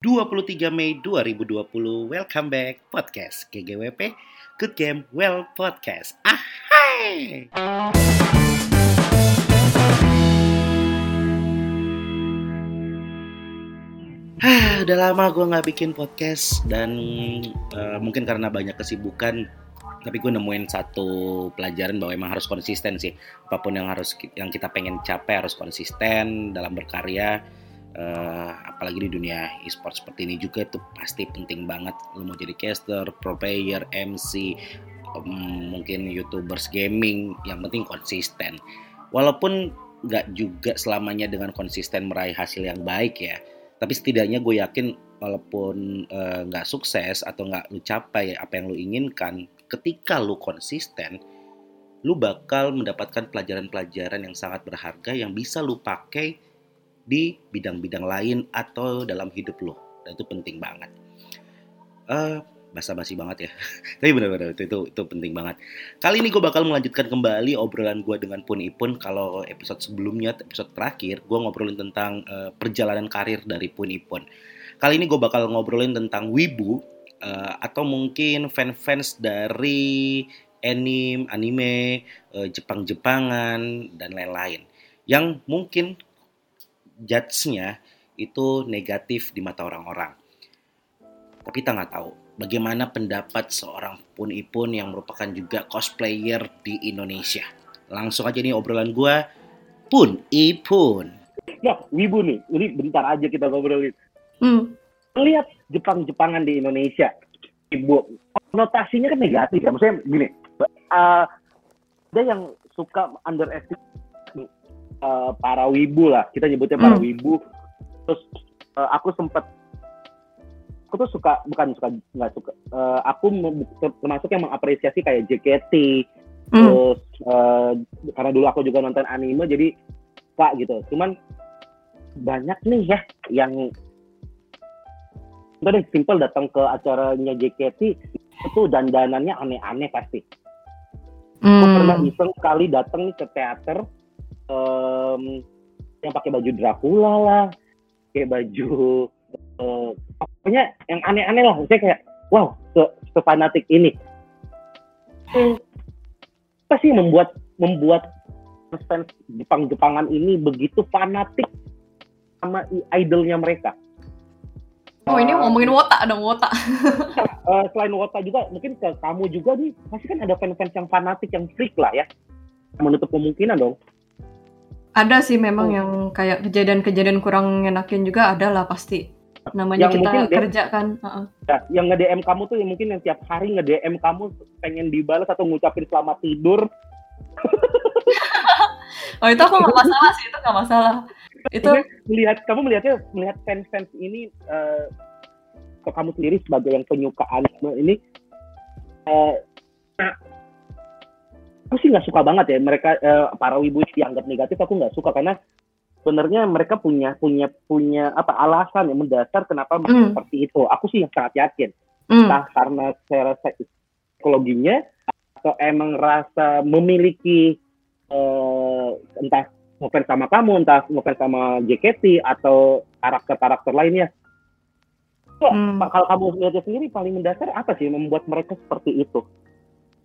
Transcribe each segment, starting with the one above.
23 Mei 2020 Welcome back Podcast GGWP Good Game Well Podcast. Ahai! Ah, udah lama gue nggak bikin podcast dan uh, mungkin karena banyak kesibukan tapi gue nemuin satu pelajaran bahwa emang harus konsisten sih. Apa pun yang harus yang kita pengen capai harus konsisten dalam berkarya uh, apalagi di dunia e-sport seperti ini juga itu pasti penting banget. Lo mau jadi caster, pro player, MC, um, mungkin youtubers gaming yang penting konsisten. Walaupun nggak juga selamanya dengan konsisten meraih hasil yang baik ya tapi setidaknya gue yakin walaupun eh, nggak uh, sukses atau nggak lu capai apa yang lu inginkan ketika lu konsisten lu bakal mendapatkan pelajaran-pelajaran yang sangat berharga yang bisa lu pakai di bidang-bidang lain atau dalam hidup lo dan itu penting banget. Uh, basa-basi banget ya. Tapi benar-benar itu, itu itu penting banget. Kali ini gue bakal melanjutkan kembali obrolan gue dengan Pun Ipun. Kalau episode sebelumnya episode terakhir gue ngobrolin tentang uh, perjalanan karir dari Pun Ipun. Kali ini gue bakal ngobrolin tentang Wibu uh, atau mungkin fans-fans dari anime, anime, uh, Jepang-Jepangan dan lain-lain. Yang mungkin judge-nya itu negatif di mata orang-orang. Tapi kita nggak tahu bagaimana pendapat seorang Pun Ipun yang merupakan juga cosplayer di Indonesia. Langsung aja nih obrolan gue, Pun Ipun. Nah, Wibu nih, ini bentar aja kita ngobrolin. Hmm. Lihat Jepang-Jepangan di Indonesia, Ibu, notasinya kan negatif ya. Maksudnya gini, uh, ada yang suka underestimate uh, para wibu lah kita nyebutnya para hmm. wibu terus uh, aku sempat aku tuh suka bukan suka nggak suka uh, aku termasuk yang mengapresiasi kayak JKT hmm. terus uh, karena dulu aku juga nonton anime jadi kak gitu cuman banyak nih ya yang Udah simple datang ke acaranya JKT itu dandanannya aneh-aneh pasti. Hmm. Aku pernah iseng kali datang nih ke teater um, yang pakai baju Dracula lah, kayak baju uh, pokoknya yang aneh-aneh lah. Saya kayak wow, se fanatik ini. Hmm, apa sih membuat membuat fans Jepang-Jepangan ini begitu fanatik sama idolnya mereka? Oh ini ngomongin Wota dong Wota. uh, selain Wota juga mungkin ke kamu juga nih pasti kan ada fans-fans yang fanatik yang freak lah ya. Menutup kemungkinan dong. Ada sih memang oh. yang kayak kejadian-kejadian kurang ngenakin juga ada lah pasti. Namanya yang kita kerja kan. Uh-uh. Ya, yang nge-DM kamu tuh yang mungkin yang tiap hari nge-DM kamu pengen dibalas atau ngucapin selamat tidur. oh itu aku nggak masalah sih, itu nggak masalah. Itu melihat kamu melihatnya melihat fans-fans ini uh, ke kamu sendiri sebagai yang penyuka anime ini uh, nah, aku sih nggak suka banget ya mereka uh, para wibu dianggap negatif aku nggak suka karena sebenarnya mereka punya punya punya apa alasan yang mendasar kenapa mm. seperti itu aku sih sangat yakin mm. entah karena secara psikologinya atau emang rasa memiliki uh, entah ngefans sama kamu entah ngefans sama JKT atau karakter-karakter lainnya mm. kalau kamu lihatnya sendiri paling mendasar apa sih membuat mereka seperti itu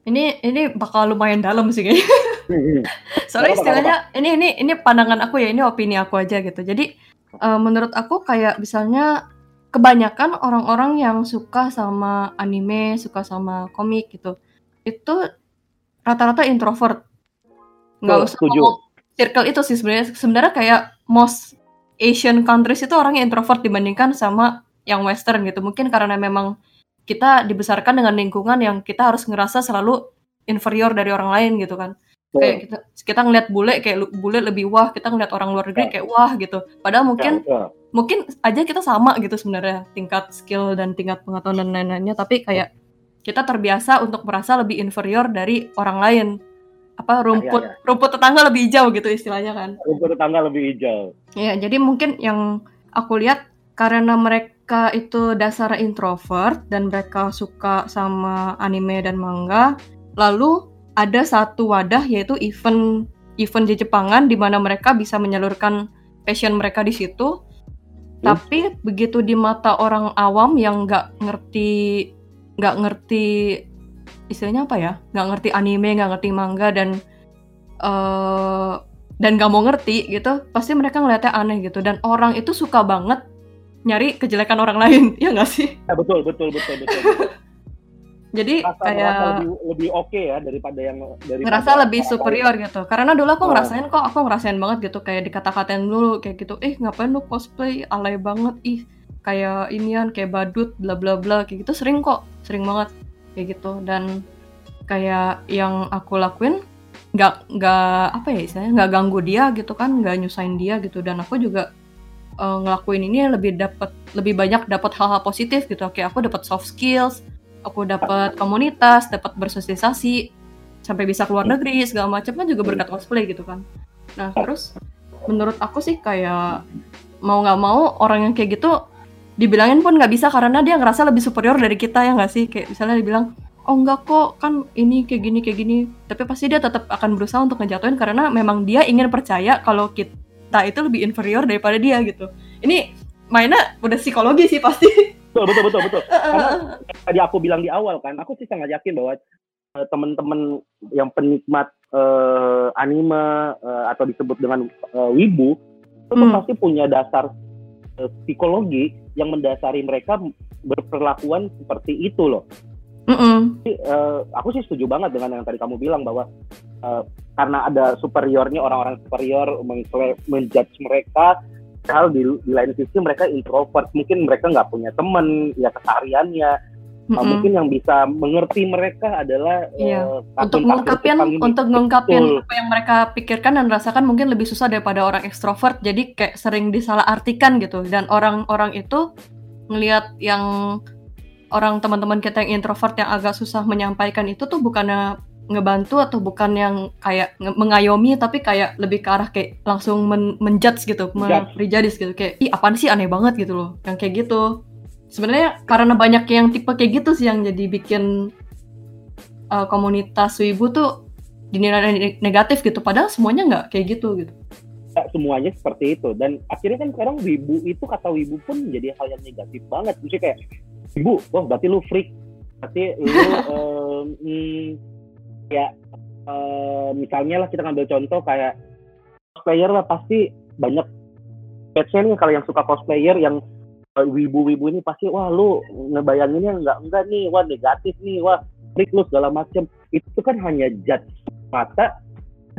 ini ini bakal lumayan dalam sih kayaknya. Soalnya istilahnya ini ini ini pandangan aku ya, ini opini aku aja gitu. Jadi uh, menurut aku kayak misalnya kebanyakan orang-orang yang suka sama anime, suka sama komik gitu, itu rata-rata introvert. Nggak oh, usah ngomong circle itu sih sebenarnya. Sebenarnya kayak most Asian countries itu orangnya introvert dibandingkan sama yang Western gitu. Mungkin karena memang kita dibesarkan dengan lingkungan yang kita harus ngerasa selalu inferior dari orang lain gitu kan oh. kayak kita kita ngeliat bule kayak bule lebih wah kita ngeliat orang luar negeri kayak wah gitu padahal mungkin ya, ya. mungkin aja kita sama gitu sebenarnya tingkat skill dan tingkat pengetahuan dan lain-lainnya tapi kayak kita terbiasa untuk merasa lebih inferior dari orang lain apa rumput ya, ya, ya. rumput tetangga lebih hijau gitu istilahnya kan rumput tetangga lebih hijau ya jadi mungkin yang aku lihat karena mereka mereka itu dasar introvert dan mereka suka sama anime dan manga. Lalu ada satu wadah yaitu event event di Jepangan di mana mereka bisa menyalurkan passion mereka di situ. Tapi begitu di mata orang awam yang nggak ngerti nggak ngerti istilahnya apa ya? Nggak ngerti anime, nggak ngerti manga dan uh, dan nggak mau ngerti gitu, pasti mereka ngeliatnya aneh gitu. Dan orang itu suka banget nyari kejelekan orang lain, ya nggak sih? Ya, betul, betul, betul, betul. betul. Jadi Rasa, kayak lebih, lebih oke ya daripada yang dari ngerasa lebih superior gitu. Karena dulu aku ngerasain kok, aku ngerasain banget gitu kayak dikata-katain dulu kayak gitu. Eh ngapain lu cosplay alay banget ih kayak inian kayak badut bla bla bla kayak gitu sering kok, sering banget kayak gitu dan kayak yang aku lakuin nggak nggak apa ya istilahnya nggak ganggu dia gitu kan nggak nyusahin dia gitu dan aku juga uh, ngelakuin ini lebih dapat lebih banyak dapat hal-hal positif gitu. Kayak aku dapat soft skills aku dapat komunitas, dapat bersosialisasi, sampai bisa keluar negeri segala macam kan juga berkat cosplay gitu kan. Nah terus menurut aku sih kayak mau nggak mau orang yang kayak gitu dibilangin pun nggak bisa karena dia ngerasa lebih superior dari kita ya nggak sih? Kayak misalnya dibilang oh enggak kok kan ini kayak gini kayak gini. Tapi pasti dia tetap akan berusaha untuk ngejatuhin karena memang dia ingin percaya kalau kita itu lebih inferior daripada dia gitu ini mainnya udah psikologi sih pasti betul betul betul betul karena tadi aku bilang di awal kan aku sih sangat yakin bahwa uh, teman-teman yang penikmat uh, anime uh, atau disebut dengan uh, wibu itu hmm. pasti punya dasar uh, psikologi yang mendasari mereka berperlakuan seperti itu loh. Mm -hmm. Jadi, uh, aku sih setuju banget dengan yang tadi kamu bilang bahwa uh, karena ada superiornya orang-orang superior menjudge mereka Padahal di, di lain sisi mereka introvert, mungkin mereka nggak punya teman, ya kesehariannya. Mm -hmm. mungkin yang bisa mengerti mereka adalah iya. uh, untuk mengungkapin untuk mengungkapin apa yang mereka pikirkan dan rasakan mungkin lebih susah daripada orang ekstrovert jadi kayak sering disalahartikan gitu dan orang-orang itu ngelihat yang orang teman-teman kita yang introvert yang agak susah menyampaikan itu tuh bukannya ngebantu atau bukan yang kayak mengayomi tapi kayak lebih ke arah kayak langsung men menjudge gitu, menjudge gitu. Kayak ih apaan sih? Aneh banget gitu loh, yang kayak gitu. Sebenarnya karena banyak yang tipe kayak gitu sih yang jadi bikin uh, komunitas wibu tuh dinilai negatif gitu, padahal semuanya nggak kayak gitu gitu. Ya, semuanya seperti itu. Dan akhirnya kan sekarang wibu itu kata wibu pun menjadi hal yang negatif banget, misalnya kayak wibu, wah berarti lu freak, berarti lu um, ya uh, misalnya lah kita ngambil contoh kayak cosplayer lah pasti banyak biasanya nih kalau yang suka cosplayer yang uh, wibu-wibu ini pasti wah lu ngebayanginnya nggak enggak nih wah negatif nih wah freak lu segala macem. Itu kan hanya judge mata.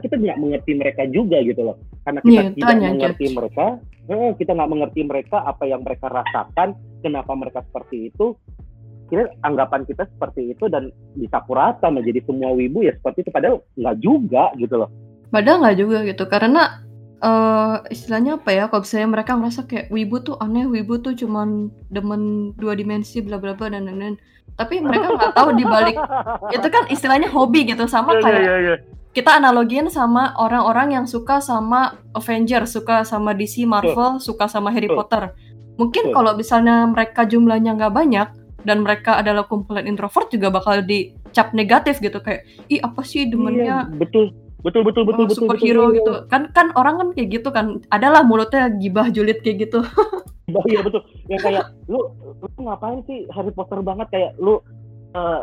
Kita tidak mengerti mereka juga gitu loh karena kita yeah, tidak mengerti judge. mereka eh, kita nggak mengerti mereka apa yang mereka rasakan kenapa mereka seperti itu. Kira anggapan kita seperti itu dan bisa kurata menjadi semua wibu ya seperti itu. Padahal nggak juga gitu loh. Padahal nggak juga gitu. Karena uh, istilahnya apa ya kalau misalnya mereka merasa kayak wibu tuh aneh wibu tuh cuman demen dua dimensi bla bla bla dan lain-lain. Tapi mereka nggak tahu di balik itu kan istilahnya hobi gitu. Sama yeah, kayak yeah, yeah, kita analogin sama orang-orang yang suka sama Avenger, suka sama DC, Marvel, suka sama Harry Potter. Mungkin kalau misalnya mereka jumlahnya nggak banyak, dan mereka adalah kumpulan introvert juga bakal dicap negatif gitu kayak ih apa sih demennya? iya, betul. Betul betul betul oh, betul superhero betul, gitu. kan kan orang kan kayak gitu kan. Adalah mulutnya gibah julid kayak gitu. Iya betul. Ya kayak lu lu ngapain sih Harry Potter banget? Kayak lu uh,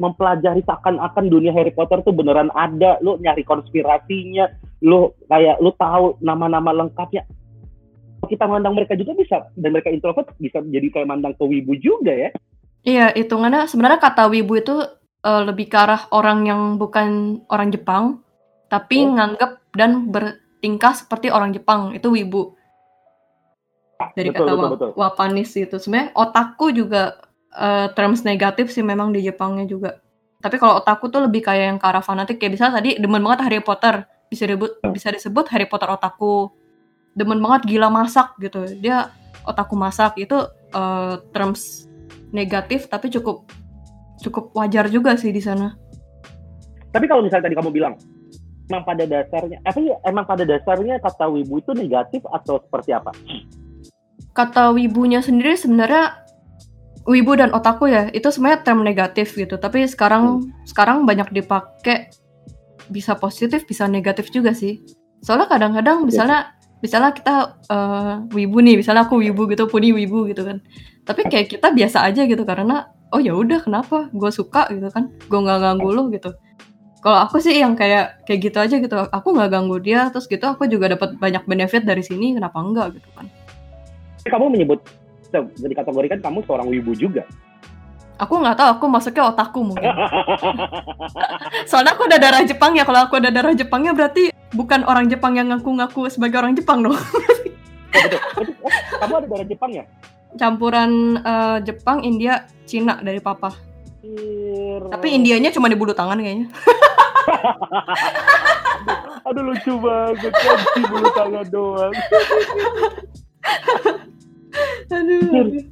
mempelajari seakan-akan dunia Harry Potter tuh beneran ada lu nyari konspirasinya lu kayak lu tahu nama-nama lengkapnya kita mandang mereka juga bisa dan mereka introvert bisa jadi kayak mandang ke wibu juga ya Iya, hitungannya sebenarnya kata wibu itu uh, lebih ke arah orang yang bukan orang Jepang, tapi oh. nganggap dan bertingkah seperti orang Jepang, itu wibu. Dari betul, kata betul, betul. wapanis itu. Sebenarnya otaku juga uh, terms negatif sih memang di Jepangnya juga. Tapi kalau otaku tuh lebih kayak yang ke arah fanatik, kayak bisa tadi demen banget Harry Potter, bisa disebut hmm. bisa disebut Harry Potter otaku. Demen banget gila masak gitu. Dia otaku masak itu uh, terms negatif tapi cukup cukup wajar juga sih di sana. Tapi kalau misalnya tadi kamu bilang emang pada dasarnya apa ya emang pada dasarnya kata wibu itu negatif atau seperti apa? Kata wibunya sendiri sebenarnya wibu dan otaku ya itu sebenarnya term negatif gitu. Tapi sekarang hmm. sekarang banyak dipakai bisa positif bisa negatif juga sih. Soalnya kadang-kadang misalnya misalnya kita uh, wibu nih, misalnya aku wibu gitu, Puni wibu gitu kan. Tapi kayak kita biasa aja gitu karena oh ya udah kenapa, gue suka gitu kan, gue nggak ganggu lo gitu. Kalau aku sih yang kayak kayak gitu aja gitu, aku nggak ganggu dia, terus gitu aku juga dapat banyak benefit dari sini, kenapa enggak gitu kan? Kamu menyebut jadi kategorikan kamu seorang wibu juga. Aku nggak tahu, aku masuknya otakku mungkin. Soalnya aku ada darah Jepang ya. Kalau aku ada darah Jepangnya berarti bukan orang Jepang yang ngaku-ngaku sebagai orang Jepang dong. Kamu ada darah Jepang ya? Campuran uh, Jepang, India, Cina dari papa. Ir... Tapi Indianya cuma di bulu tangan kayaknya. Aduh lucu banget kan di bulu tangan doang. aduh.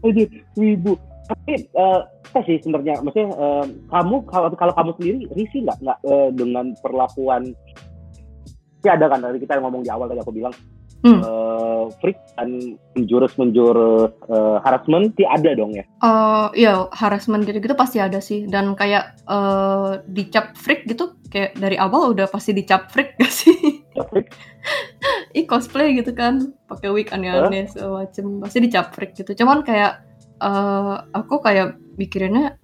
Aduh, wibu. Tapi uh, apa sih sebenarnya? Maksudnya uh, kamu kalau kalau kamu sendiri risih nggak? Nggak uh, dengan perlakuan? Ya ada kan tadi kita ngomong di awal tadi aku bilang hmm. uh, freak dan menjurus menjurus uh, harassment sih ada dong ya. Uh, iya harassment gitu-gitu pasti ada sih. Dan kayak uh, dicap freak gitu kayak dari awal udah pasti dicap freak gak sih freak Ih cosplay gitu kan pakai wig aneh-aneh huh? semacam pasti dicap freak gitu cuman kayak uh, aku kayak mikirinnya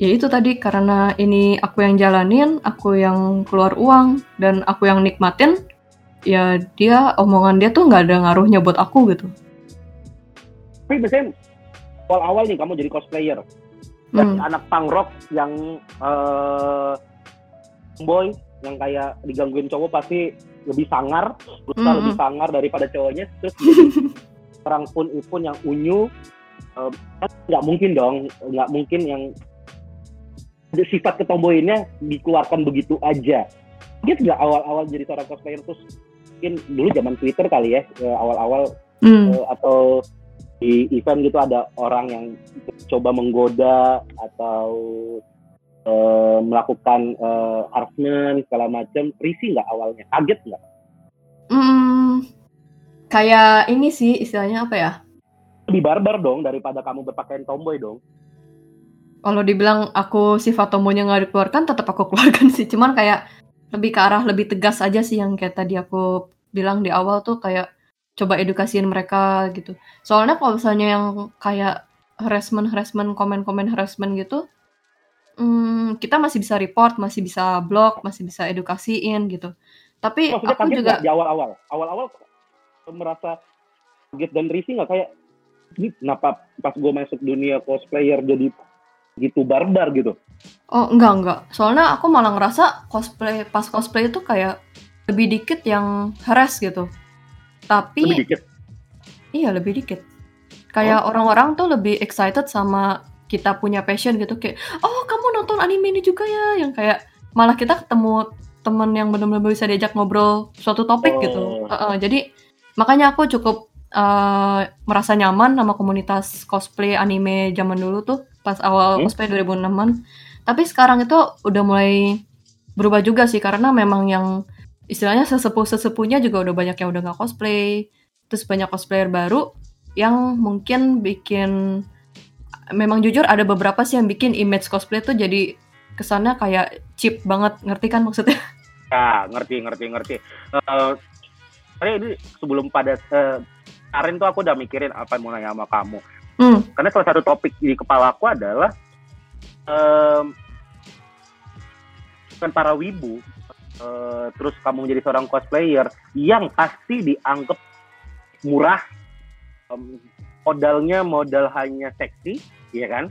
ya itu tadi karena ini aku yang jalanin, aku yang keluar uang dan aku yang nikmatin, ya dia omongan dia tuh nggak ada ngaruhnya buat aku gitu. Tapi biasanya awal-awal nih kamu jadi cosplayer, hmm. anak punk rock yang uh, boy yang kayak digangguin cowok pasti lebih sangar, berusaha hmm. lebih sangar daripada cowoknya, terus orang pun pun yang unyu nggak mungkin dong nggak mungkin yang sifat ketomboyinnya dikeluarkan begitu aja dia tidak awal-awal jadi seorang cosplayer terus mungkin dulu zaman Twitter kali ya eh, awal-awal hmm. uh, atau di event gitu ada orang yang coba menggoda atau uh, melakukan uh, harassment segala macam risih nggak awalnya kaget nggak? Hmm, kayak ini sih istilahnya apa ya? lebih barbar dong daripada kamu berpakaian tomboy dong. Kalau dibilang aku sifat tomboynya nggak dikeluarkan, tetap aku keluarkan sih. Cuman kayak lebih ke arah lebih tegas aja sih yang kayak tadi aku bilang di awal tuh kayak coba edukasiin mereka gitu. Soalnya kalau misalnya yang kayak harassment harassment komen-komen harassment gitu, hmm, kita masih bisa report, masih bisa blog, masih bisa edukasiin gitu. Tapi Maksudnya aku juga di awal-awal, awal-awal merasa kaget dan risih nggak kayak ini kenapa pas gue masuk dunia cosplayer jadi gitu barbar gitu? Oh enggak enggak, soalnya aku malah ngerasa cosplay pas cosplay itu kayak lebih dikit yang harass gitu. Tapi lebih dikit. Iya lebih dikit. Kayak orang orang-orang tuh lebih excited sama kita punya passion gitu kayak oh kamu nonton anime ini juga ya yang kayak malah kita ketemu temen yang benar-benar bisa diajak ngobrol suatu topik gitu. oh. gitu. Uh, uh, jadi makanya aku cukup uh, merasa nyaman sama komunitas cosplay anime zaman dulu tuh pas awal hmm? cosplay 2006-an. Tapi sekarang itu udah mulai berubah juga sih karena memang yang istilahnya sesepuh-sesepuhnya juga udah banyak yang udah nggak cosplay. Terus banyak cosplayer baru yang mungkin bikin memang jujur ada beberapa sih yang bikin image cosplay tuh jadi kesannya kayak cheap banget, ngerti kan maksudnya? Ya, ngerti, ngerti, ngerti. Uh, ini sebelum pada uh, kemarin tuh aku udah mikirin apa yang mau nanya sama kamu. Hmm. Karena salah satu topik di kepala aku adalah um, kan para wibu, uh, terus kamu menjadi seorang cosplayer yang pasti dianggap murah, um, modalnya modal hanya seksi, ya kan?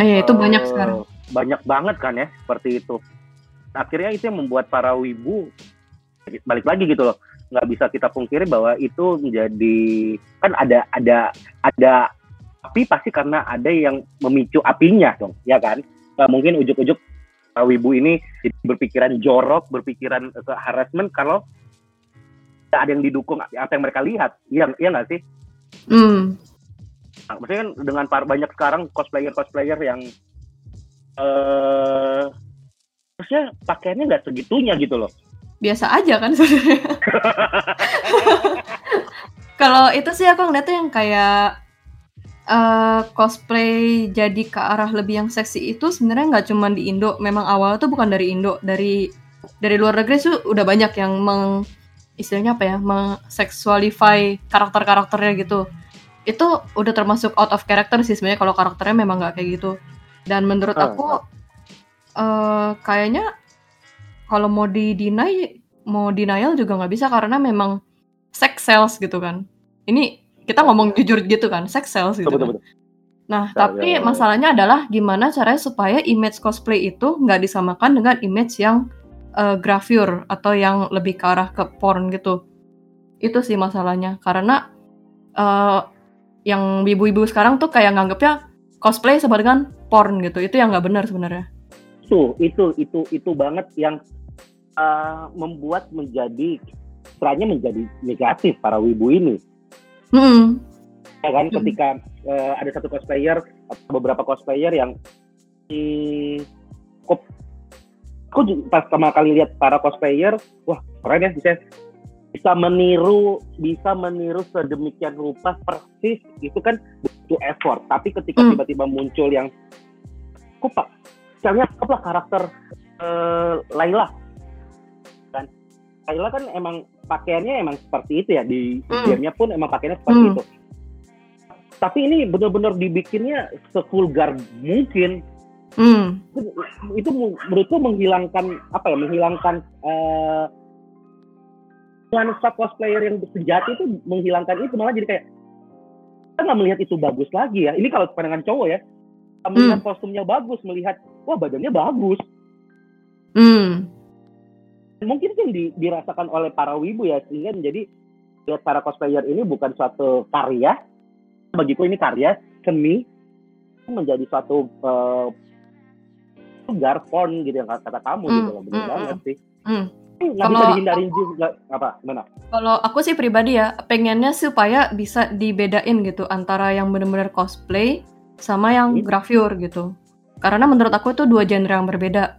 Eh, itu uh, banyak sekarang. Banyak banget kan ya, seperti itu. Akhirnya itu yang membuat para wibu balik lagi gitu loh nggak bisa kita pungkiri bahwa itu menjadi kan ada ada ada api pasti karena ada yang memicu apinya dong ya kan nah, mungkin ujuk-ujuk uh, wibu ini berpikiran jorok berpikiran ke harassment kalau ada yang didukung apa yang mereka lihat iya iya nggak sih hmm. nah, maksudnya kan dengan par banyak sekarang cosplayer cosplayer yang eh uh, maksudnya pakaiannya nggak segitunya gitu loh biasa aja kan sebenarnya. Kalau itu sih aku ngeliatnya yang kayak uh, cosplay jadi ke arah lebih yang seksi itu sebenarnya nggak cuma di Indo. Memang awal tuh bukan dari Indo, dari dari luar negeri tuh udah banyak yang meng istilahnya apa ya, mengseksualify karakter-karakternya gitu. Itu udah termasuk out of character sih sebenarnya kalau karakternya memang nggak kayak gitu. Dan menurut Ah. aku eh kayaknya kalau mau di-deny mau denial juga nggak bisa karena memang sex sells gitu kan. Ini kita ngomong jujur gitu kan, sex sells gitu Betul, betul, kan. betul. Nah, Ya, tapi ya, ya. masalahnya adalah gimana caranya supaya image cosplay itu nggak disamakan dengan image yang gravure atau yang lebih ke arah ke porn gitu. Itu sih masalahnya. Karena eh, yang ibu-ibu sekarang tuh kayak nganggapnya cosplay sama dengan porn gitu. Itu yang nggak benar sebenarnya. Itu, itu, itu, itu banget yang uh, membuat menjadi, istilahnya menjadi negatif para wibu ini. Hmm. Ya kan, Hmm. ketika uh, ada satu cosplayer atau beberapa cosplayer yang di kok aku pas pertama kali lihat para cosplayer, wah keren ya bisa bisa meniru bisa meniru sedemikian rupa persis itu kan butuh effort. Tapi ketika Hmm. tiba-tiba muncul yang kok pak, misalnya anggaplah karakter eh, Laila kan, Laila kan emang pakaiannya emang seperti itu ya di Hmm. gamenya pun emang pakaiannya seperti Hmm. itu. Tapi ini benar-benar dibikinnya sevulgar mungkin Hmm. itu menurutku menghilangkan apa ya menghilangkan eh nuansa cosplayer yang sejati itu menghilangkan itu malah jadi kayak kita nggak melihat itu bagus lagi ya ini kalau pandangan cowok ya Kita melihat kostumnya bagus melihat wah badannya bagus Hmm. mungkin itu yang di- dirasakan oleh para wibu ya sehingga menjadi lihat para cosplayer ini bukan suatu karya bagiku ini karya seni menjadi suatu eh, vulgar porn gitu yang kata kamu Hmm, gitu loh benar hmm, banget sih Hmm. Ini nggak bisa Kalau dihindarin juga apa gimana Kalau aku sih pribadi ya, pengennya supaya bisa dibedain gitu antara yang bener-bener cosplay sama yang Hmm. gravure gitu. Karena menurut aku itu dua genre yang berbeda.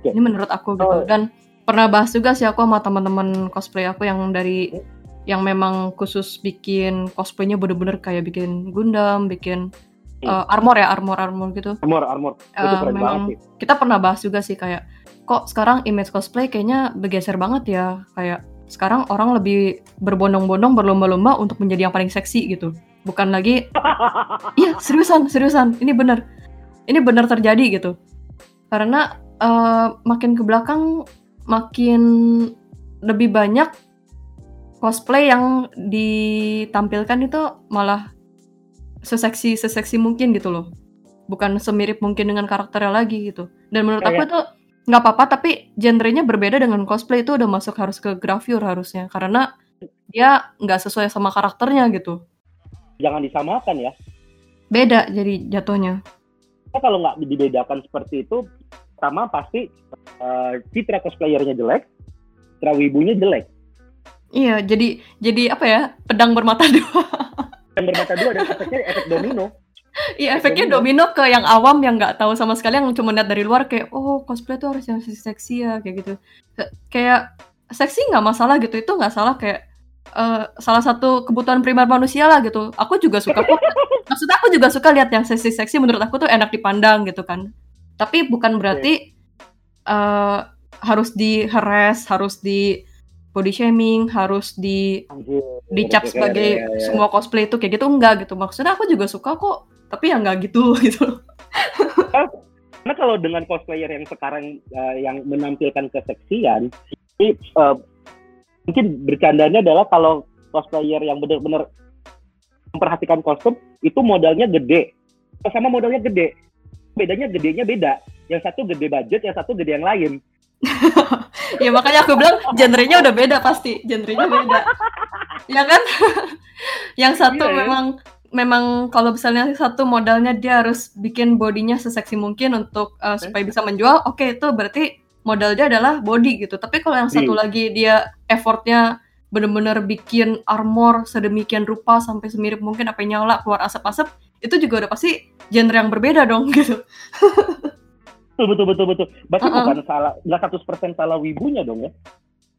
Oke. Ini menurut aku gitu. Oh. Dan pernah bahas juga sih aku sama teman-teman cosplay aku yang dari Hmm. yang memang khusus bikin cosplaynya bener-bener kayak bikin Gundam, bikin Eh, armor ya, armor-armor gitu. armor armor. Itu Eh, keren memang banget sih. kita pernah bahas juga sih kayak kok sekarang image cosplay kayaknya bergeser banget ya. Kayak sekarang orang lebih berbondong-bondong berlomba-lomba untuk menjadi yang paling seksi gitu. Bukan lagi iya seriusan seriusan ini bener ini bener terjadi gitu. Karena eh, makin ke belakang makin lebih banyak cosplay yang ditampilkan itu malah seseksi seseksi mungkin gitu loh. Bukan semirip mungkin dengan karakternya lagi gitu. Dan menurut aku Kayak- itu nggak apa-apa tapi genrenya berbeda dengan cosplay. Itu udah masuk harus ke gravure harusnya. Karena dia nggak sesuai sama karakternya gitu. Jangan disamakan ya. Beda jadi jatuhnya. Kalau nggak dibedakan seperti itu pertama pasti eh, citra cosplayernya jelek citra wibunya jelek. Iya jadi jadi apa ya? Pedang bermata dua dan bermata dua dan efeknya efek domino. Iya Efek efeknya domino ke yang awam yang nggak tahu sama sekali yang cuma lihat dari luar kayak oh cosplay tuh harus yang seksi ya kayak gitu. Kayak seksi nggak masalah gitu itu nggak salah kayak eh, salah satu kebutuhan primer manusia lah gitu. Aku juga suka kok. Maksudnya aku juga suka lihat yang seksi-seksi menurut aku tuh enak dipandang gitu kan. Tapi bukan berarti eh, harus di harass harus di body shaming harus di Anjir, dicap sebagai ya, ya, semua cosplay itu kayak gitu enggak gitu maksudnya aku juga suka kok tapi ya enggak gitu gitu Karena kalau dengan cosplayer yang sekarang eh, yang menampilkan keseksian, ini eh, mungkin bercandanya adalah kalau cosplayer yang benar-benar memperhatikan kostum itu modalnya gede, sama modalnya gede. Bedanya gedenya beda. Yang satu gede budget, yang satu gede yang lain. ya makanya aku bilang genrenya udah beda pasti. Genrenya beda. Ya kan? Yang satu Iya, ya. memang memang kalau misalnya satu modalnya dia harus bikin bodinya seseksi mungkin untuk uh, supaya bisa menjual oke itu berarti modalnya adalah body gitu. Tapi kalau yang satu Hmm. lagi dia effortnya bener-bener bikin armor sedemikian rupa sampai semirip mungkin apa nyala keluar asap-asap itu juga udah pasti genre yang berbeda dong gitu Betul, betul, betul, betul. Berarti Uh-uh. bukan salah, nggak 100% salah wibunya dong ya?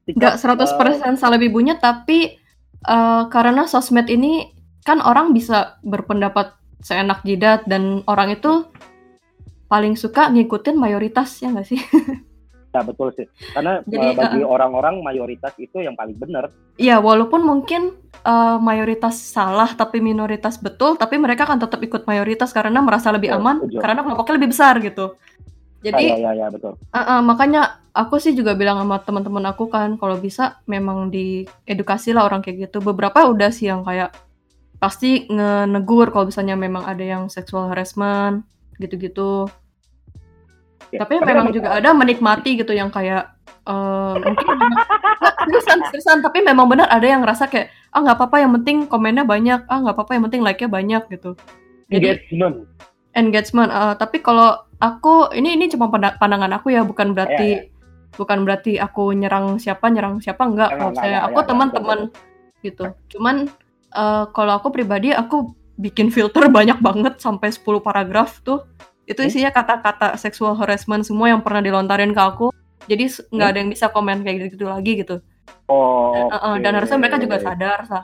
nggak Ketika, 100% salah ibunya tapi eh, karena sosmed ini kan orang bisa berpendapat seenak jidat dan orang itu paling suka ngikutin mayoritas ya nggak sih Ya betul sih. Karena Jadi, uh, bagi uh, orang-orang mayoritas itu yang paling benar. Iya, walaupun mungkin uh, mayoritas salah tapi minoritas betul, tapi mereka akan tetap ikut mayoritas karena merasa lebih Ya, aman karena kelompoknya lebih besar gitu. Jadi ya, ya, ya, betul. uh, uh, makanya aku sih juga bilang sama teman-teman aku kan kalau bisa memang diedukasi lah orang kayak gitu. Beberapa udah sih yang kayak pasti ngenegur kalau misalnya memang ada yang sexual harassment gitu-gitu. Ya, Tapi tapi memang juga ada menikmati gitu yang kayak eh, mungkin seriusan seriusan tapi memang benar ada yang ngerasa kayak ah nggak apa-apa yang penting komennya banyak ah nggak apa-apa yang penting like-nya banyak gitu. Jadi Engagement. engagement eh, tapi kalau aku ini ini cuma panda- pandangan aku ya bukan berarti Ya, bukan berarti aku nyerang siapa nyerang siapa enggak. Kalau saya aku ya, teman-teman gitu. Cuman eh, kalau aku pribadi aku bikin filter banyak banget sampai 10 paragraf tuh. Itu Hmm? isinya kata-kata sexual harassment semua yang pernah dilontarin ke aku. Jadi nggak Hmm? ada yang bisa komen kayak gitu, lagi gitu. Oh, Eh, eh, dan harusnya mereka juga sadar sah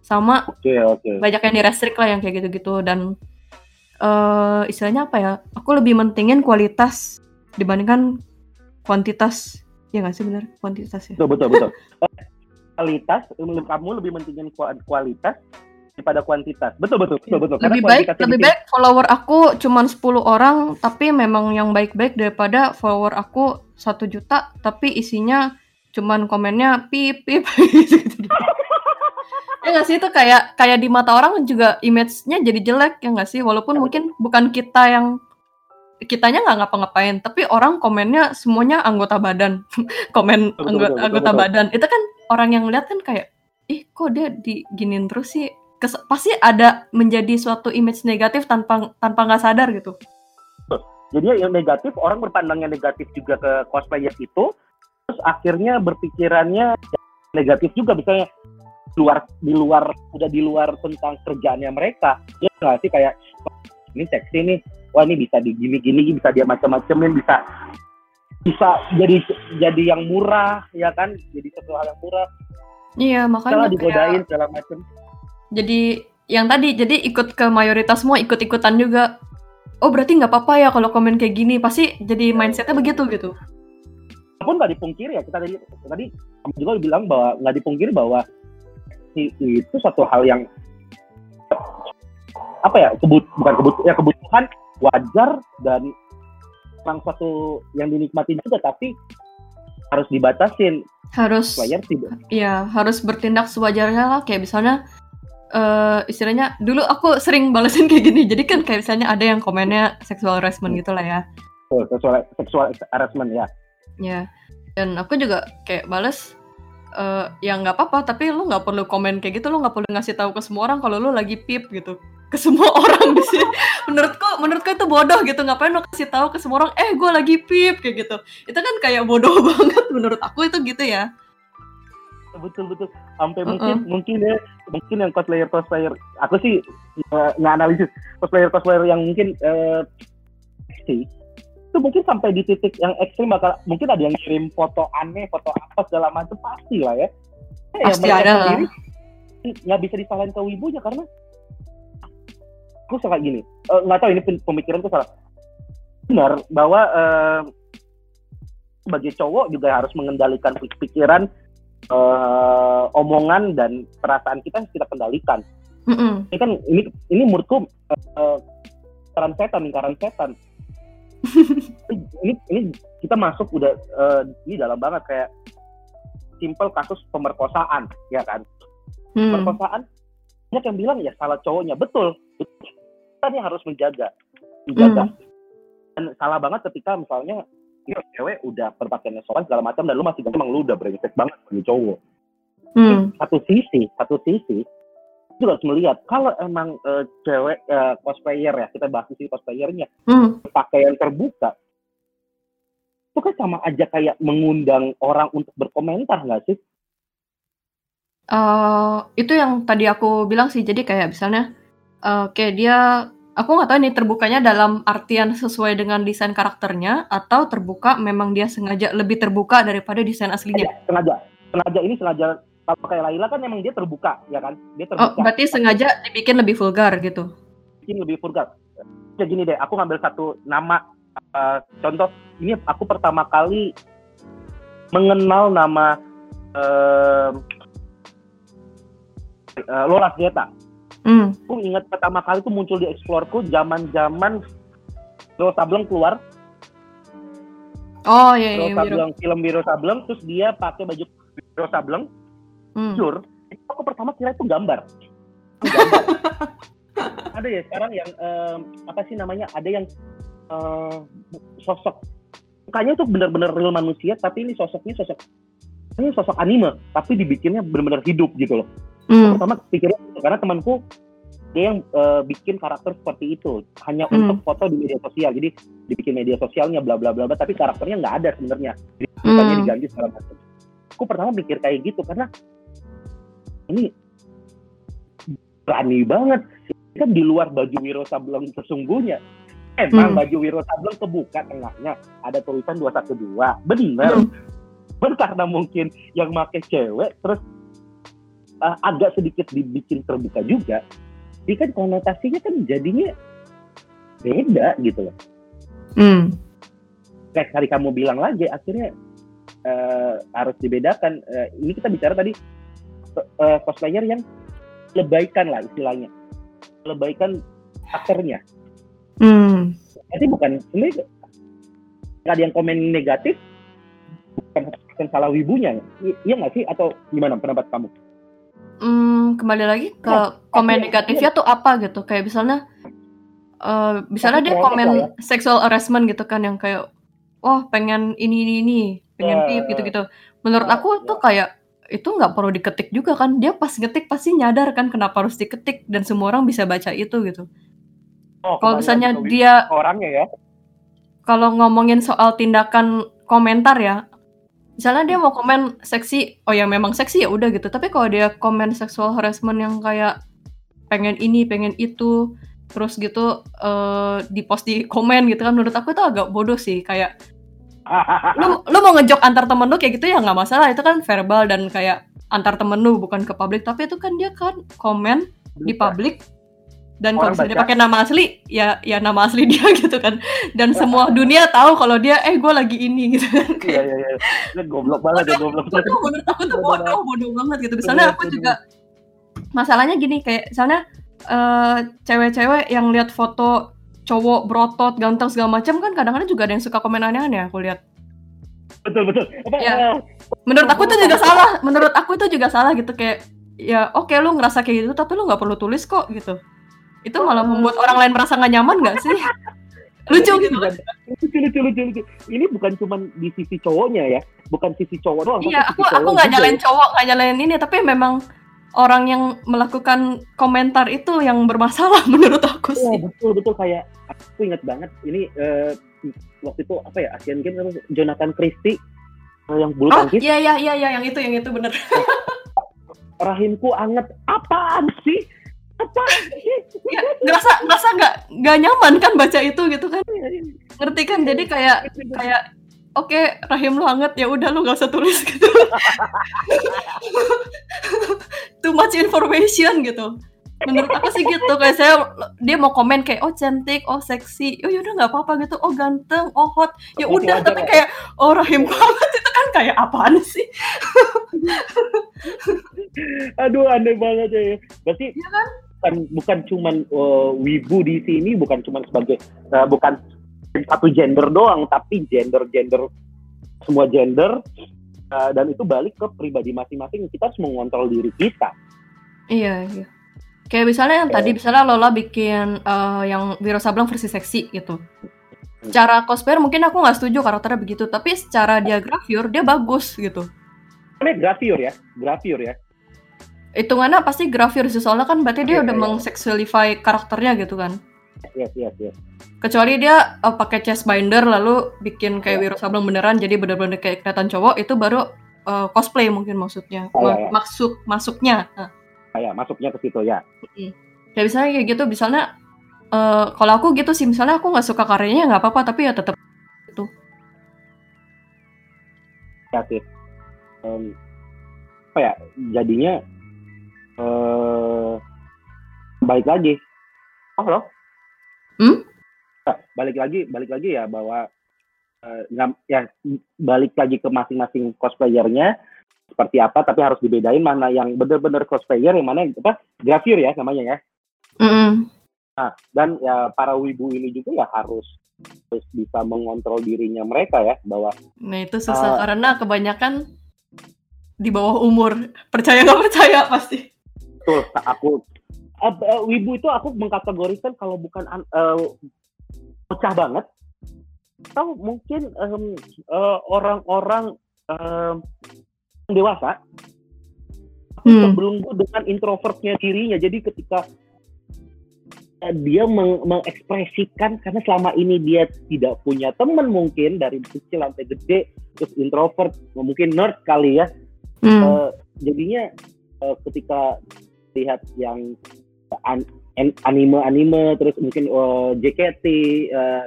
sama Oke, oke. banyak yang direstrik lah yang kayak gitu-gitu dan eh istilahnya apa ya aku lebih mentingin kualitas dibandingkan kuantitas ya nggak sih benar kuantitas ya Betul, betul, betul. kualitas, kamu lebih mentingin kua- kualitas daripada kuantitas. Betul, betul, betul, betul. Karena lebih baik lebih baik follower aku cuman 10 orang tapi memang yang baik-baik daripada follower aku satu juta tapi isinya cuman komennya pip pip gitu. Ya nggak sih itu kayak kayak di mata orang juga image-nya jadi jelek ya nggak sih? Walaupun mungkin bukan kita yang kitanya nggak ngapa-ngapain tapi orang komennya semuanya anggota badan. Komen Betul, anggo- betul, betul, anggota betul. badan. Itu kan orang yang lihat kan kayak ih kok dia diginin terus sih? Kes- pasti ada menjadi suatu image negatif tanpa tanpa nggak sadar gitu. Jadi yang negatif, orang berpandangnya negatif juga ke cosplayer itu, terus akhirnya berpikirannya negatif juga. Misalnya luar di luar udah di luar tentang kerjaannya mereka. Ya nggak sih? Kayak "Wah, ini seksi nih. Wah ini bisa digini-gini bisa dia macam-macamin bisa bisa jadi jadi yang murah ya kan? Jadi sesuatu hal yang murah. Iya makanya kayak digodain segala macam jadi yang tadi jadi ikut ke mayoritas semua ikut-ikutan juga. Oh berarti nggak apa-apa ya kalau komen kayak gini. Pasti jadi mindsetnya begitu gitu. Pun nggak dipungkiri ya. Kita tadi tadi juga bilang bahwa nggak dipungkiri bahwa i- itu satu hal yang apa ya kebut bukan kebut ya kebutuhan wajar dan orang satu yang dinikmati juga tapi harus dibatasin. Harus player tidak. ya harus bertindak sewajarnya lah. Kayak misalnya eh istilahnya dulu aku sering balesin kayak gini. Jadi kan kayak misalnya ada yang komennya sexual harassment gitu lah ya. Oh, seksual seksual harassment ya. Ya dan aku juga kayak bales eh ya nggak apa-apa tapi lu nggak perlu komen kayak gitu lu nggak perlu ngasih tahu ke semua orang kalau lu lagi pip gitu. Ke semua orang di sini. Menurutku menurutku itu bodoh gitu. Ngapain lu kasih tahu ke semua orang eh gue lagi pip kayak gitu. Itu kan kayak bodoh banget menurut aku itu gitu ya. Betul betul. Sampai Uh-uh. mungkin mungkin ya mungkin yang cosplayer cosplayer. Aku sih nge- nge-analisis cosplayer cosplayer yang mungkin eh, sih itu mungkin sampai di titik yang ekstrim bakal mungkin ada yang kirim foto aneh foto apa segala macam pasti lah ya Eh, yang Pasti mereka ada lah. sendiri nggak bisa disalahin ke wibunya karena aku suka gini eh, nggak tahu ini pem- pemikiranku salah benar bahwa eh, sebagai cowok juga harus mengendalikan pik- pikiran eh, omongan dan perasaan kita harus kita kendalikan. Mm-mm. Ini kan ini ini menurutku eh, lingkaran setan, lingkaran setan. Ini ini kita masuk udah eh, ini dalam banget kayak simple kasus pemerkosaan, ya kan? Hmm. Pemerkosaan banyak yang bilang ya salah cowoknya, betul. Kita nih harus menjaga, menjaga. Dan salah banget ketika misalnya ini cewek udah berpakaiannya sopan segala macam dan lu masih emang lu udah brengsek banget sebagai cowok. Hmm. satu sisi satu sisi juga harus melihat. Kalau emang eh, cewek eh, cosplayer ya kita bahas sisi cosplayernya Hmm. pakaian terbuka itu kan sama aja kayak mengundang orang untuk berkomentar nggak sih? Eh, itu yang tadi aku bilang sih. Jadi kayak misalnya eh, kayak dia aku nggak tahu ini terbukanya dalam artian sesuai dengan desain karakternya atau terbuka memang dia sengaja lebih terbuka daripada desain aslinya. Sengaja sengaja ini sengaja kalau kayak Laila kan emang dia terbuka ya kan dia oh terbuka berarti sengaja dibikin lebih vulgar gitu bikin lebih vulgar ya gini deh aku ngambil satu nama eh, contoh ini aku pertama kali mengenal nama uh, uh, Lola Zeta. Hmm. Aku ingat pertama kali itu muncul di Exploreku zaman-zaman Wiro Sableng keluar. Oh iya Wiro iya. Sableng, film Wiro Sableng, terus dia pakai baju Wiro Sableng, Hmm. jujur, aku pertama kira itu gambar. gambar. ada ya sekarang yang em, apa sih namanya? Ada yang eh, sosok mukanya tuh benar-benar real manusia, tapi ini sosoknya sosok ini sosok anime, tapi dibikinnya benar-benar hidup gitu loh. Hmm. Pertama pikirnya karena temanku dia yang eh, bikin karakter seperti itu hanya Hmm. untuk foto di media sosial. Jadi dibikin media sosialnya bla bla bla bla, tapi karakternya nggak ada sebenarnya. Jadi Hmm. diganti segala macam. Aku pertama mikir kayak gitu karena ini berani banget Ini kan di luar baju Wiro Sableng sesungguhnya. Emang Hmm. baju Wiro Sableng kebuka tengahnya ada tulisan 212. Bener. Hmm. Bener karena mungkin yang make cewek terus uh, agak sedikit dibikin terbuka juga. Jadi kan konotasinya kan jadinya beda gitu loh. Hmm. Kayak tadi kamu bilang lagi akhirnya uh, harus dibedakan. Uh, ini kita bicara tadi uh, cosplayer yang lebaikan lah istilahnya. Lebaikan aktornya. Hmm. Jadi bukan nggak ada yang komen negatif bukan bukan salah wibunya I- iya nggak sih atau gimana pendapat kamu Hmm, kembali lagi ke Nah, komen tapi- negatifnya tuh apa gitu kayak misalnya eh misalnya dia komen ya. sexual harassment gitu kan yang kayak wah pengen ini ini ini pengen Ya. pip gitu-gitu menurut Ya, aku ya. tuh kayak itu nggak perlu diketik juga kan. Dia pas ngetik pasti nyadar kan kenapa harus diketik dan semua orang bisa baca itu gitu. Oh, kalau misalnya dia orangnya ya? Kalau ngomongin soal tindakan komentar ya misalnya dia mau komen seksi oh ya memang seksi ya udah gitu. Tapi kalau dia komen sexual harassment yang kayak pengen ini pengen itu terus gitu eh di post di komen gitu kan menurut aku itu agak bodoh sih. Kayak lu lu mau ngejok antar temen lu kayak gitu ya nggak masalah. Itu kan verbal dan kayak antar temen lu bukan ke publik. Tapi itu kan dia kan komen di publik dan kalau misalnya pakai nama asli ya ya nama asli dia gitu kan. Dan semua dunia tahu kalau dia eh gue lagi ini gitu kan. Iya iya iya. Goblok banget ya goblok banget. bodoh menurut aku tuh Bodoh bodoh banget gitu. Misalnya aku juga masalahnya gini kayak misalnya eh, cewek-cewek yang lihat foto cowok berotot ganteng segala macam kan kadang-kadang juga ada yang suka komen aneh-aneh aku lihat. Betul betul. Apa Ya. menurut aku itu juga salah. Menurut aku itu juga salah gitu kayak ya oke lu ngerasa kayak gitu tapi lu nggak perlu tulis kok gitu. Itu malah membuat orang lain merasa nggak nyaman nggak sih? Lucu ini gitu. bukan- lucu lucu lucu lucu. Ini bukan cuma di sisi cowoknya ya bukan sisi cowok doang iya aku aku nggak nyalain ya. cowok nggak nyalain ini tapi memang orang yang melakukan komentar itu yang bermasalah menurut aku Iya sih. betul betul. Kayak aku ingat banget ini eh, waktu itu apa ya Asian Games apa, Jonathan Christie eh, yang bulu oh tangkis. iya iya iya iya yang itu yang itu bener. Rahimku anget. Apaan sih? Sih? Ya, ngerasa ngerasa nggak nggak nyaman kan baca itu gitu kan? Ngerti kan? Jadi kayak kayak oke rahim lu hangat. Ya udah lu nggak usah tulis gitu. Too much information gitu. Menurut aku sih gitu. Kayak saya dia mau komen kayak oh cantik oh seksi. Oh yaudah nggak apa-apa gitu. Oh ganteng oh hot. Ya udah tapi ya? kayak oh rahim hangat itu kan kayak apaan sih? Aduh aneh banget ya. Berarti Iya kan? bukan bukan cuman eh, wibu di sini bukan cuman sebagai eh, bukan satu gender doang tapi gender gender semua gender eh, dan itu balik ke pribadi masing-masing. Kita harus mengontrol diri kita. Iya iya. Kayak misalnya yang tadi misalnya Lola bikin eh, yang Wiro Sableng versi seksi gitu. Secara cosplayer mungkin aku nggak setuju karakternya begitu tapi secara dia grafur dia bagus gitu. Ini grafir ya grafir ya. Hitungannya pasti grafir sih soalnya kan berarti dia Iya, udah iya. mengseksualify karakternya gitu kan yes yes yes. Kecuali dia eh, pakai chest binder lalu bikin kayak Wiro Sableng beneran jadi bener-bener kayak kelihatan cowok itu baru eh, cosplay mungkin maksudnya. Oh, Ma- iya, iya. maksud masuknya Nah, kayak masuknya ke situ ya. Kayak misalnya kayak gitu misalnya eh, kalau aku gitu sih misalnya aku nggak suka karyanya nggak apa-apa tapi ya tetap ya sih Em, apa ya jadinya eh balik lagi. Oh loh Hmm? Nah, balik lagi balik lagi ya bahwa uh, ya balik lagi ke masing-masing cosplayernya seperti apa tapi harus dibedain mana yang benar-benar cosplayer yang mana yang apa grafir ya namanya ya mm -hmm. nah dan ya para wibu ini juga ya harus harus bisa mengontrol dirinya mereka ya bahwa nah itu susah uh, karena kebanyakan di bawah umur percaya nggak percaya pasti betul aku uh, uh, wibu itu aku mengkategorikan kalau bukan uh, pecah banget atau mungkin orang-orang um, uh, uh, dewasa hmm. terbelenggu dengan introvertnya dirinya jadi ketika dia meng mengekspresikan karena selama ini dia tidak punya teman mungkin dari kecil sampai gede terus introvert mungkin nerd kali ya hmm. uh, jadinya uh, ketika lihat yang an anime-anime terus mungkin uh, JKT uh,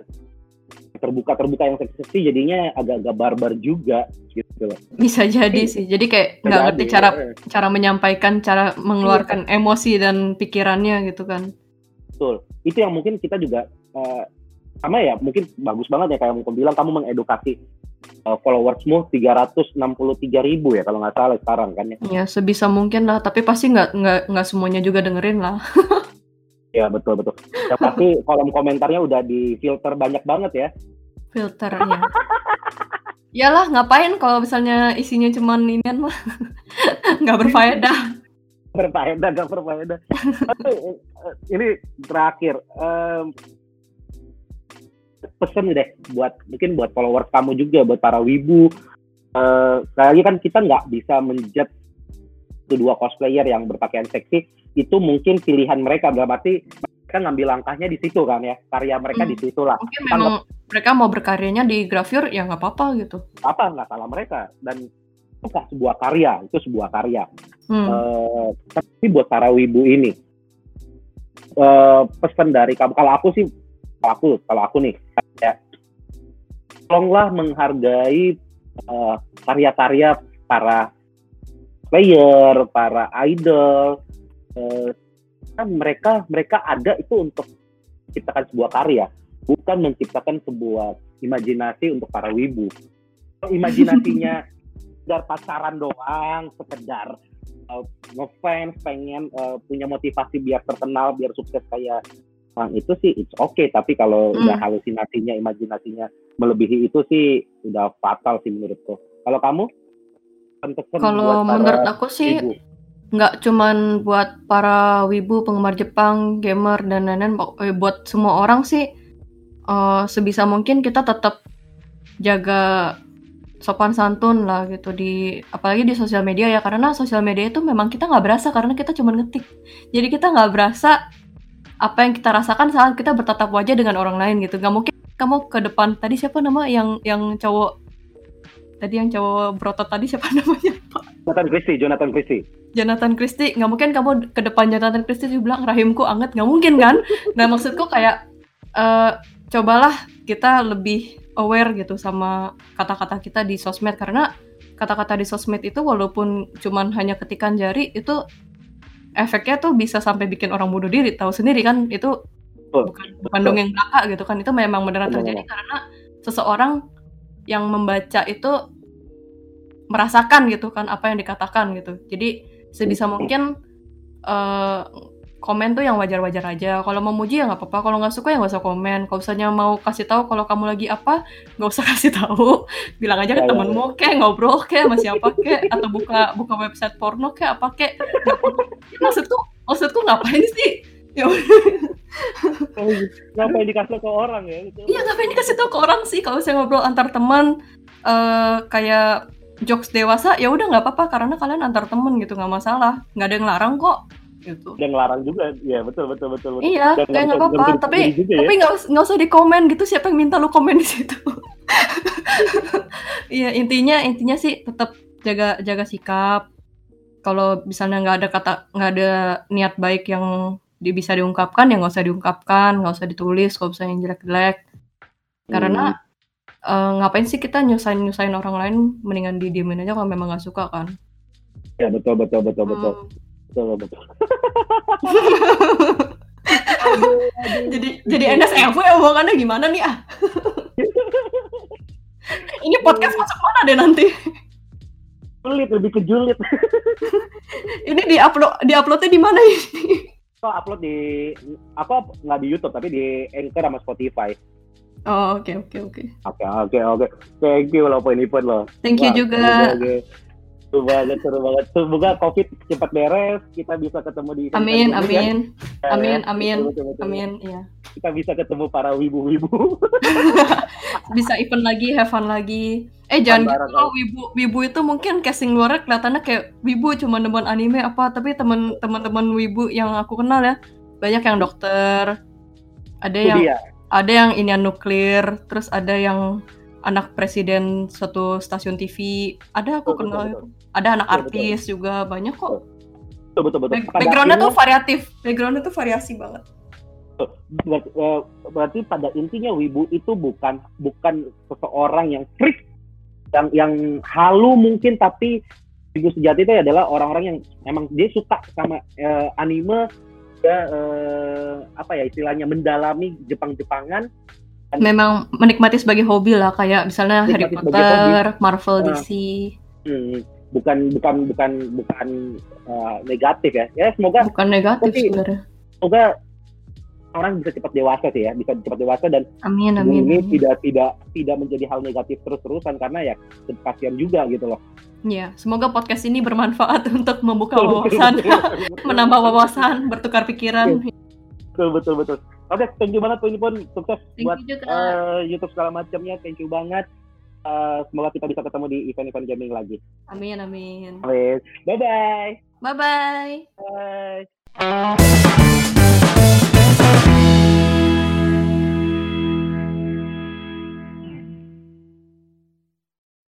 terbuka terbuka yang seksi jadinya agak-agak barbar juga gitu loh. Bisa jadi sih. Jadi kayak nggak ngerti cara ya. cara menyampaikan, cara mengeluarkan iya. emosi dan pikirannya gitu kan. Betul. Itu yang mungkin kita juga uh, sama ya, mungkin bagus banget ya kayak kamu bilang kamu mengedukasi uh, followersmu 363 ribu ya kalau nggak salah sekarang kan ya. Ya sebisa mungkin lah, tapi pasti nggak nggak nggak semuanya juga dengerin lah. ya betul betul. Ya pasti kolom komentarnya udah difilter banyak banget ya. Filternya. Iyalah, ngapain kalau misalnya isinya cuma inian mah nggak berfaedah. berfaedah, nggak berfaedah. ini terakhir, um, pesen deh buat mungkin buat followers kamu juga, buat para wibu. Uh, lagi kan kita nggak bisa menjudge kedua cosplayer yang berpakaian seksi itu mungkin pilihan mereka berarti mereka ngambil langkahnya di situ kan ya karya mereka hmm. di situ lah mungkin memang mereka mau berkaryanya di grafir ya nggak apa-apa gitu apa nggak salah mereka dan itu sebuah karya itu sebuah karya hmm. uh, tapi buat para wibu ini uh, pesan dari kamu kalau aku sih aku kalau aku nih ya tolonglah menghargai uh, karya-karya para player para idol uh, kan mereka mereka ada itu untuk menciptakan sebuah karya, bukan menciptakan sebuah imajinasi untuk para wibu. Kalau imajinasinya sekedar pacaran doang, sekedar uh, ngefans, pengen uh, punya motivasi biar terkenal, biar sukses kayak orang itu sih it's okay. Tapi kalau hmm. udah halusinasinya imajinasinya melebihi itu sih udah fatal sih menurutku. Kalau kamu? Kalau menurut aku sih ibu. nggak cuman buat para wibu penggemar Jepang, gamer dan lain-lain, eh, buat semua orang sih uh, sebisa mungkin kita tetap jaga sopan santun lah gitu di apalagi di sosial media ya. Karena sosial media itu memang kita nggak berasa karena kita cuma ngetik. Jadi kita nggak berasa apa yang kita rasakan saat kita bertatap wajah dengan orang lain gitu. Nggak mungkin kamu ke depan tadi siapa nama yang yang cowok tadi yang cowok brotot tadi siapa namanya Jonathan Christie Jonathan Christie. Jonathan Christie. Nggak mungkin kamu ke depan Jonathan Christie bilang rahimku anget. Nggak mungkin kan? Nah maksudku kayak uh, cobalah kita lebih aware gitu sama kata-kata kita di sosmed. Karena kata-kata di sosmed itu walaupun cuman hanya ketikan jari itu efeknya tuh bisa sampai bikin orang bunuh diri tahu sendiri kan? Itu bukan bukan dongeng belaka gitu kan? Itu memang beneran terjadi karena seseorang yang membaca itu merasakan gitu kan apa yang dikatakan gitu. Jadi sebisa mungkin uh, komen tuh yang wajar-wajar aja. Kalau memuji ya nggak apa-apa. Kalau nggak suka ya nggak usah komen. Kalau misalnya mau kasih tahu kalau kamu lagi apa nggak usah kasih tahu. Bilang aja ke ya, ya, temenmu kayak ngobrol kayak masih apa kayak atau buka buka website porno kayak apa kayak maksudku maksudku ngapain sih? Ya ngapain dikasih ke orang ya? Gitu. iya ngapain dikasih tahu ke orang sih? Kalau saya ngobrol antar teman uh, kayak jokes dewasa ya udah nggak apa-apa. Karena kalian antar temen gitu nggak masalah. Nggak ada yang larang kok gitu. Yang larang juga, ya betul betul betul. betul. Iya, kayak nggak apa-apa. Tapi ya? tapi nggak nggak usah di komen gitu. Siapa yang minta lu komen di situ? Iya intinya intinya sih tetap jaga jaga sikap. Kalau misalnya nggak ada kata nggak ada niat baik yang di, bisa diungkapkan ya nggak usah diungkapkan, nggak usah ditulis. Kalau misalnya yang jelek-jelek, karena hmm uh, ngapain sih kita nyusahin nyusahin orang lain mendingan didiemin aja kalau memang nggak suka kan ya betul betul betul betul betul betul jadi jadi NSFW omongannya gimana nih ah ini podcast masuk mana deh nanti? Julid, lebih ke julid. ini di upload di uploadnya di mana ini? Oh, upload di apa nggak di YouTube tapi di Anchor sama Spotify. Oh oke okay, oke okay, oke. Okay. Oke oke oke. Thank you loh poin pun loh. Thank you Wah, juga. Okay, Seru banget, seru banget. Semoga COVID cepat beres, kita bisa ketemu di Amin, amin. Ya. Amin, amin. Betul, betul, betul. Amin, iya. Kita bisa ketemu para wibu-wibu. bisa event lagi, have fun lagi. Eh jangan gitu loh, wibu wibu itu mungkin casing luarnya kelihatannya kayak wibu cuma nonton anime apa, tapi teman teman-teman wibu yang aku kenal ya banyak yang dokter, ada yang dia. ada yang ini nuklir, terus ada yang anak presiden suatu stasiun TV, ada aku betul, kenal betul, betul. Ada anak betul, artis betul. juga banyak kok. Betul betul betul. Back backgroundnya tuh variatif, backgroundnya tuh variasi banget. Berarti, eh, berarti pada intinya Wibu itu bukan bukan seseorang yang freak yang yang halu mungkin tapi Wibu sejati itu adalah orang-orang yang memang dia suka sama uh, anime ya uh, apa ya istilahnya mendalami Jepang-Jepangan memang menikmati sebagai hobi lah kayak misalnya Harry Potter, Marvel, uh, DC. Hmm, bukan bukan bukan bukan uh, negatif ya. Ya semoga bukan negatif sebenarnya. Semoga orang bisa cepat dewasa sih ya, bisa cepat dewasa dan amin, amin, ini amin. tidak tidak tidak menjadi hal negatif terus-terusan karena ya kasihan juga gitu loh. Ya, semoga podcast ini bermanfaat untuk membuka wawasan, menambah wawasan, bertukar pikiran. Betul betul betul. Oke, okay, thank you banget ini pun sukses thank buat uh, YouTube segala macamnya. Thank you banget. Eh, semoga kita bisa ketemu di event-event gaming lagi. Amin, amin. Amin. Bye-bye. Bye-bye. Bye. -bye. Bye. Bye.